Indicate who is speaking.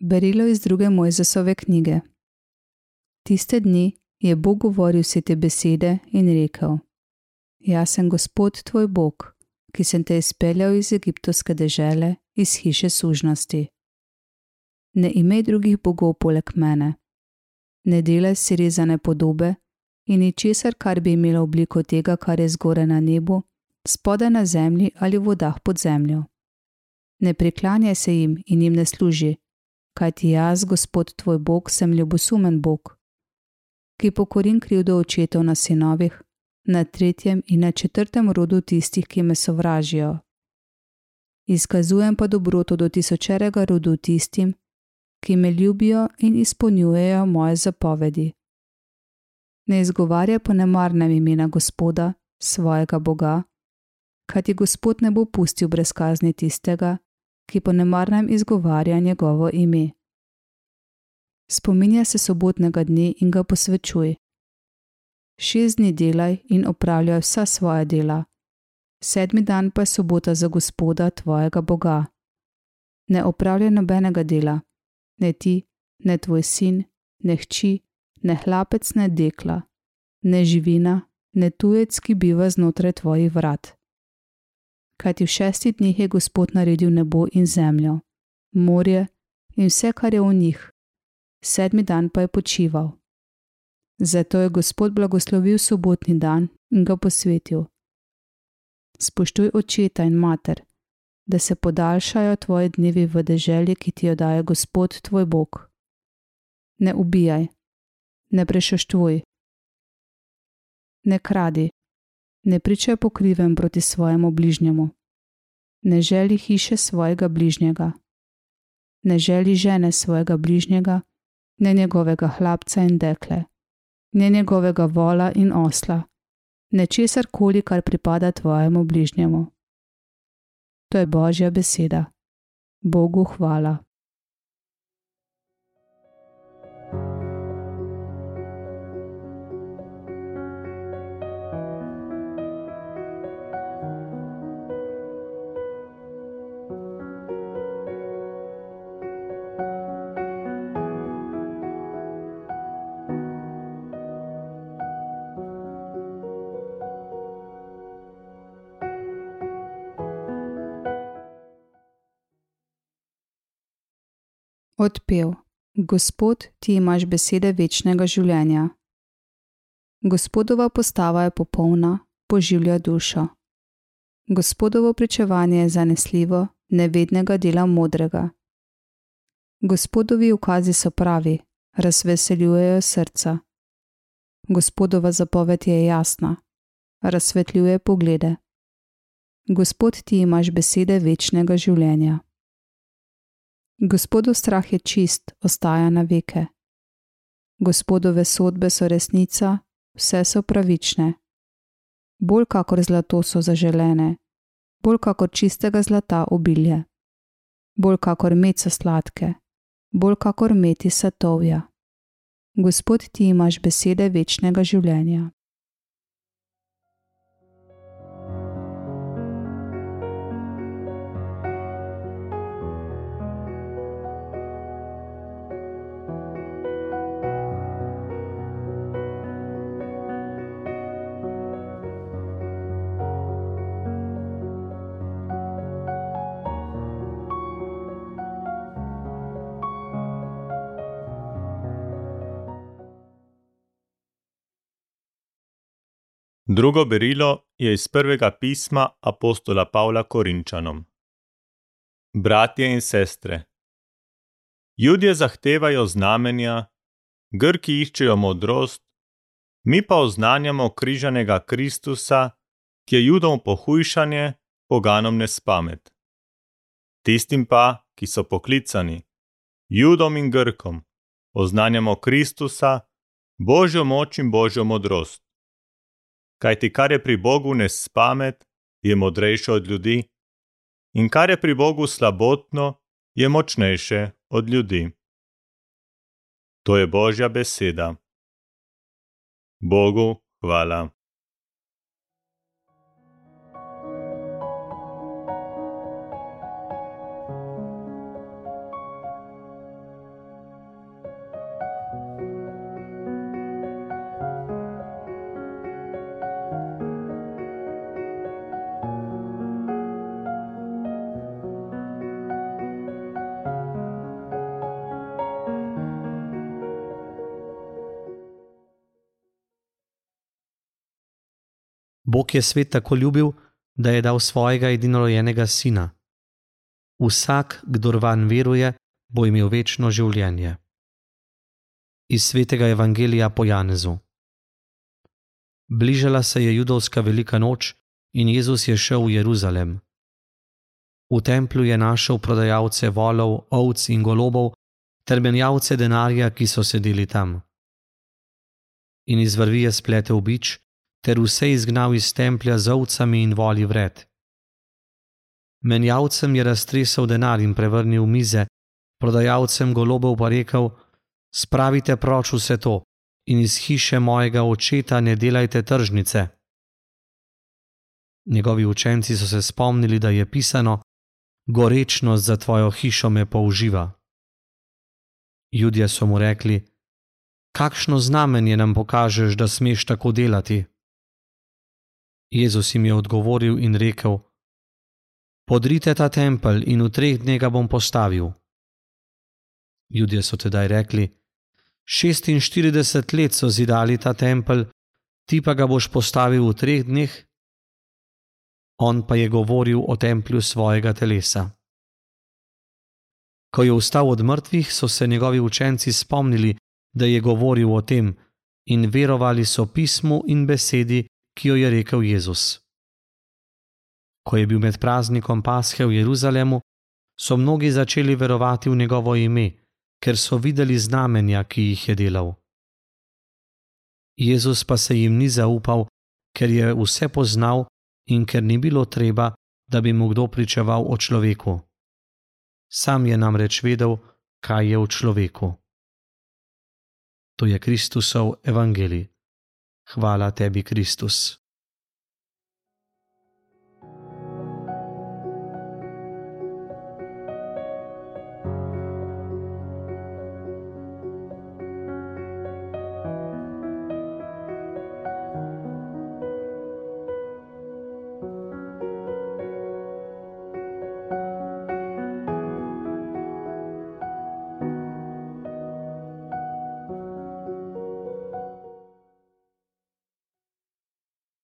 Speaker 1: Berilo iz druge Mojzesove knjige. Tiste dni je Bog govoril vse te besede in rekel: Jaz sem Gospod tvoj Bog, ki sem te izpeljal iz egiptovske dežele, iz hiše sužnosti. Ne imej drugih bogov poleg mene, ne delaj si rezane podobe in ničesar, kar bi imelo obliko tega, kar je zgore na nebu, spodaj na zemlji ali v vodah pod zemljo. Ne priklanjaj se jim in jim ne služi, kajti jaz, Gospod tvoj Bog, sem ljubosumen Bog, ki pokorim krivdo očetov na sinovih, na tretjem in na četrtem rodu tistih, ki me sovražijo. Izkazujem pa dobroto do tisočerega rodu tistim, ki me ljubijo in izpolnjujejo moje zapovedi. Ne izgovarja po nemarnem imena Gospoda, svojega Boga, kajti Gospod ne bo pustil brez kazni tistega, ki po nemarnem izgovarja njegovo ime. Spominja se sobotnega dne in ga posvečuj. Šest dni delaj in opravljaj vsa svoja dela, sedmi dan pa je sobota za Gospoda, tvojega Boga. Ne opravljaj nobenega dela, ne ti, ne tvoj sin, ne hči, ne hlapec, ne dekla, ne živina, ne tujec, ki biva znotraj tvojih vrat kajti v šestih dneh je Gospod naredil nebo in zemljo, morje in vse, kar je v njih, sedmi dan pa je počival. Zato je Gospod blagoslovil sobotni dan in ga posvetil. Spoštuj očeta in mater, da se podaljšajo tvoji dnevi v deželi, ki ti jo daje Gospod tvoj Bog. Ne ubijaj, ne prešoštvuj, ne kradi, ne pričaj pokrivem proti svojemu bližnjemu. Ne želi hiše svojega bližnjega, ne želi žene svojega bližnjega, ne njegovega hlapca in dekle, ne njegovega vola in osla, ne česar koli, kar pripada tvojemu bližnjemu. To je Božja beseda. Bogu hvala. Odpev: Gospod, ti imaš besede večnega življenja. Gospodova postava je popolna, poživlja dušo. Gospodovo pričevanje je zanesljivo, nevednega dela modrega. Gospodovi ukazi so pravi, razveseljujejo srca. Gospodova zapoved je jasna, razsvetljuje poglede. Gospod, ti imaš besede večnega življenja. Gospodov strah je čist, ostaja na veke. Gospodove sodbe so resnica, vse so pravične. Bolj kakor zlato so zaželene, bolj kakor čistega zlata obilje, bolj kakor med so sladke, bolj kakor meti satovja. Gospod, ti imaš besede večnega življenja.
Speaker 2: Drugo berilo je iz prvega pisma apostola Pavla Korinčanom. Bratje in sestre, ljudje zahtevajo znamenja, Grki iščejo modrost, mi pa oznanjamo križanega Kristusa, ki je judom pohujšanje, poganom nespamet. Tistim pa, ki so poklicani, judom in Grkom, oznanjamo Kristusa, Božjo moč in Božjo modrost kajti kar je pri Bogu nespamet, je modrejše od ljudi, in kar je pri Bogu slabotno, je močnejše od ljudi. To je Božja beseda. Bogu hvala.
Speaker 3: Bog je svet tako ljubil, da je dal svojega edinorojenega sina. Vsak, kdo van veruje, bo imel večno življenje. Iz svetega evangelija po Janezu. Bližala se je judovska velika noč in Jezus je šel v Jeruzalem. V templju je našel prodajalce volov, ovc in golobov ter menjavce denarja, ki so sedeli tam. In iz vrvi je spletel bič, ter vse izgnal iz templja z ovcami in voli vred. Menjavcem je raztresel denar in prevrnil mize, prodajalcem golobov pa rekel: Spravite proč vse to in iz hiše mojega očeta ne delajte tržnice. Njegovi učenci so se spomnili, da je pisano: Gorečnost za tvojo hišo me použiva. Ljudje so mu rekli: Kakšno znamenje nam pokažeš, da smeš tako delati? Jezus jim je odgovoril in rekel: Podrite ta tempelj in v treh dneh ga bom postavil. Ljudje so tedaj rekli: 46 let so zidali ta tempelj, ti pa ga boš postavil v treh dneh? On pa je govoril o templju svojega telesa. Ko je vstal od mrtvih, so se njegovi učenci spomnili, da je govoril o tem, in verovali so pismu in besedi, ki jo je rekel Jezus. Ko je bil med praznikom Pashe v Jeruzalemu, so mnogi začeli verovati v njegovo ime, ker so videli znamenja, ki jih je delal. Jezus pa se jim ni zaupal, ker je vse poznal in ker ni bilo treba, da bi mu kdo pričeval o človeku. Sam je namreč vedel, kaj je v človeku. To je Kristusov evangelij. Hvala tebi, Kristus.